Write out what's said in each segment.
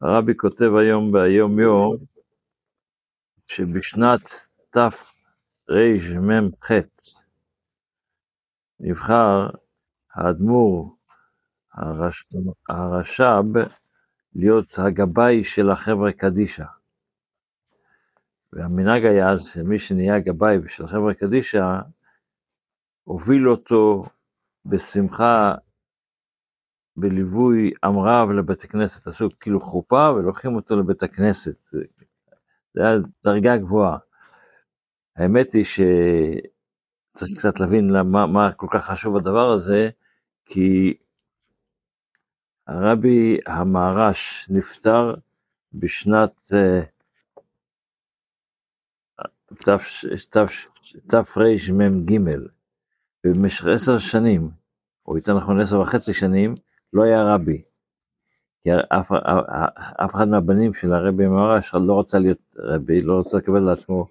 הרבי כותב היום ביום יום, שבשנת תרמ"ח נבחר האדמו"ר הרש... הרש"ב להיות הגבאי של החבר'ה קדישא. והמנהג היה אז שמי שנהיה גבאי של חבר'ה קדישא, הוביל אותו בשמחה בליווי עם רב לבית הכנסת, עשו כאילו חופה ולוקחים אותו לבית הכנסת. זה היה דרגה גבוהה. האמת היא שצריך קצת להבין למה, מה כל כך חשוב הדבר הזה, כי הרבי המהר"ש נפטר בשנת תרמ"ג, ובמשך עשר שנים, או יותר נכון עשר וחצי שנים, לא היה רבי. כי אף, אף אחד מהבנים של הרבי מהר"ש לא רצה להיות רבי, לא רצה לקבל לעצמו.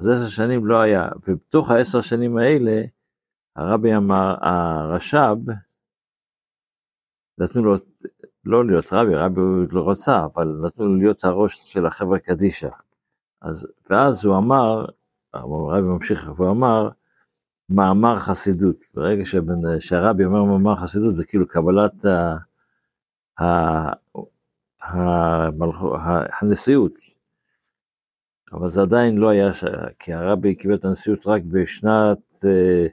אז עשר שנים לא היה, ובתוך העשר שנים האלה, הרבי אמר, הרש"ב, נתנו לו לא להיות רבי, רבי הוא לא רצה, אבל נתנו לו להיות הראש של החברה קדישא. אז, ואז הוא אמר, הרבי ממשיך, הוא אמר, מאמר חסידות. ברגע שבן, שהרבי אומר מאמר חסידות, זה כאילו קבלת ה, ה, ה, ה, הנשיאות. אבל זה עדיין לא היה, כי הרבי קיבל את הנשיאות רק בשנת אה,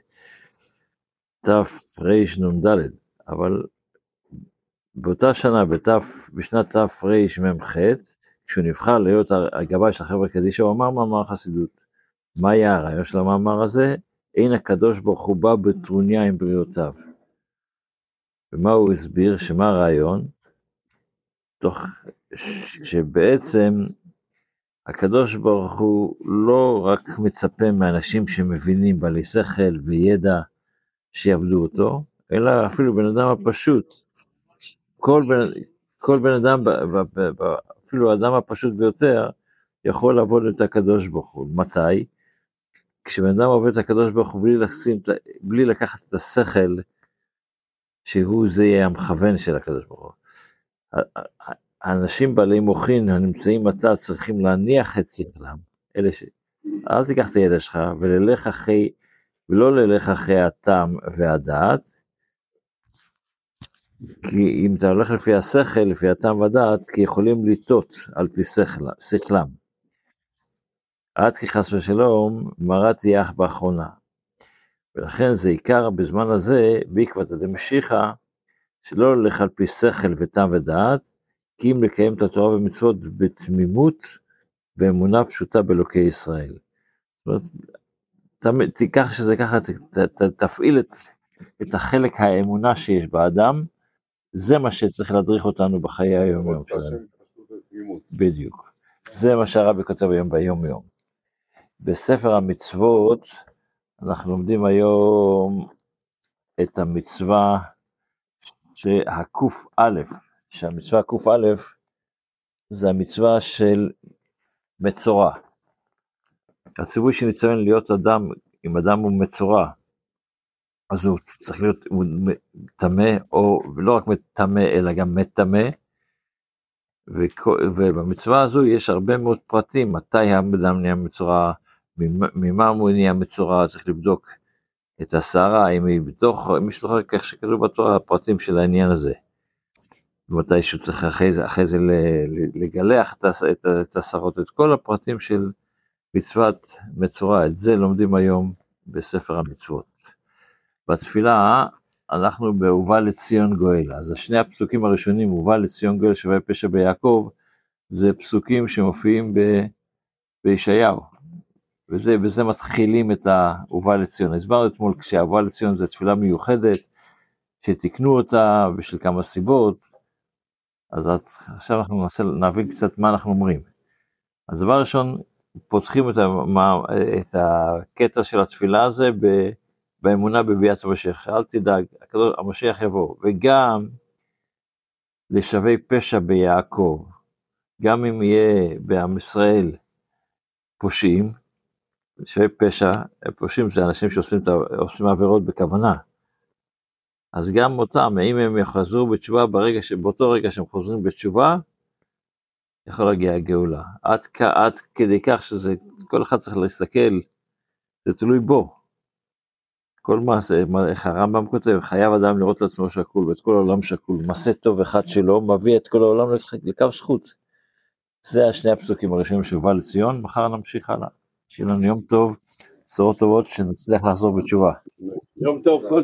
תרנ"ד, אבל באותה שנה, בתף, בשנת תרמ"ח, כשהוא נבחר להיות הגבאי של החברה קדישא, הוא אמר מאמר חסידות. מה היה הרעיון של המאמר הזה? אין הקדוש ברוך הוא בא בטרוניה עם בריאותיו. ומה הוא הסביר? שמה הרעיון? תוך שבעצם הקדוש ברוך הוא לא רק מצפה מאנשים שמבינים בעלי שכל וידע שיעבדו אותו, אלא אפילו בן אדם הפשוט, כל בן, כל בן אדם, אפילו האדם הפשוט ביותר, יכול לעבוד את הקדוש ברוך הוא. מתי? כשבן אדם עובד את הקדוש ברוך הוא בלי, לשים, בלי לקחת את השכל, שהוא זה יהיה המכוון של הקדוש ברוך הוא. האנשים בעלי מוחין הנמצאים עתה צריכים להניח את שכלם, אלה ש... אל תיקח את הידע שלך וללך אחרי, ולא ללך אחרי הטעם והדעת, כי אם אתה הולך לפי השכל, לפי הטעם והדעת, כי יכולים לטעות על פי שכלם. עד כי חס ושלום, מרה תהיה אך באחרונה. ולכן זה עיקר בזמן הזה, בעקבתא דמשיחא, שלא ללך על פי שכל וטעם ודעת, כי אם לקיים את התורה ומצוות בתמימות ואמונה פשוטה באלוקי ישראל. זאת אומרת, תיקח שזה ככה, ת, ת, תפעיל את, את החלק האמונה שיש באדם, זה מה שצריך להדריך אותנו בחיי היום יום שלנו. בדיוק. זה מה שהרבי כותב היום ביום יום. בספר המצוות, אנחנו לומדים היום את המצווה שהק"א, שהמצווה ק"א זה המצווה של מצורע. הציווי שניצבן להיות אדם, אם אדם הוא מצורע, אז הוא צריך להיות טמא, או לא רק טמא, אלא גם מטמא. ובמצווה הזו יש הרבה מאוד פרטים, מתי האדם נהיה מצורע, ממה הוא נהיה מצורע, צריך לבדוק את השערה, אם היא בתוך, מי שזוכר כך שכתוב בתורה, הפרטים של העניין הזה. מתי שהוא צריך אחרי זה, אחרי זה לגלח את השערות, את כל הפרטים של מצוות מצורע, את זה לומדים היום בספר המצוות. בתפילה אנחנו ב"ובא לציון גואל", אז שני הפסוקים הראשונים, "ובא לציון גואל שווה פשע ביעקב", זה פסוקים שמופיעים ב, בישעיהו, וזה, וזה מתחילים את ה"ובא לציון". הסברנו אתמול כשה"ובא לציון" זה תפילה מיוחדת, שתיקנו אותה בשל כמה סיבות, אז עכשיו אנחנו ננסה להבין קצת מה אנחנו אומרים. אז דבר ראשון, פותחים את, המה, את הקטע של התפילה הזה ב... באמונה בביאת המשיח, אל תדאג, המשיח יבוא, וגם לשווי פשע ביעקב, גם אם יהיה בעם ישראל פושעים, שווי פשע, פושעים זה אנשים שעושים עבירות בכוונה, אז גם אותם, אם הם יחזרו בתשובה ברגע, באותו רגע שהם חוזרים בתשובה, יכול להגיע הגאולה. עד, עד כדי כך שזה, כל אחד צריך להסתכל, זה תלוי בו. כל מעשה, איך הרמב"ם כותב, חייב אדם לראות את עצמו שקול ואת כל העולם שקול, מעשה טוב אחד שלו מביא את כל העולם לקו זכות. זה השני הפסוקים הראשונים של ובא לציון, מחר נמשיך הלאה. שיהיה לנו יום טוב, בשורות טובות, שנצליח לחזור בתשובה. יום טוב, כל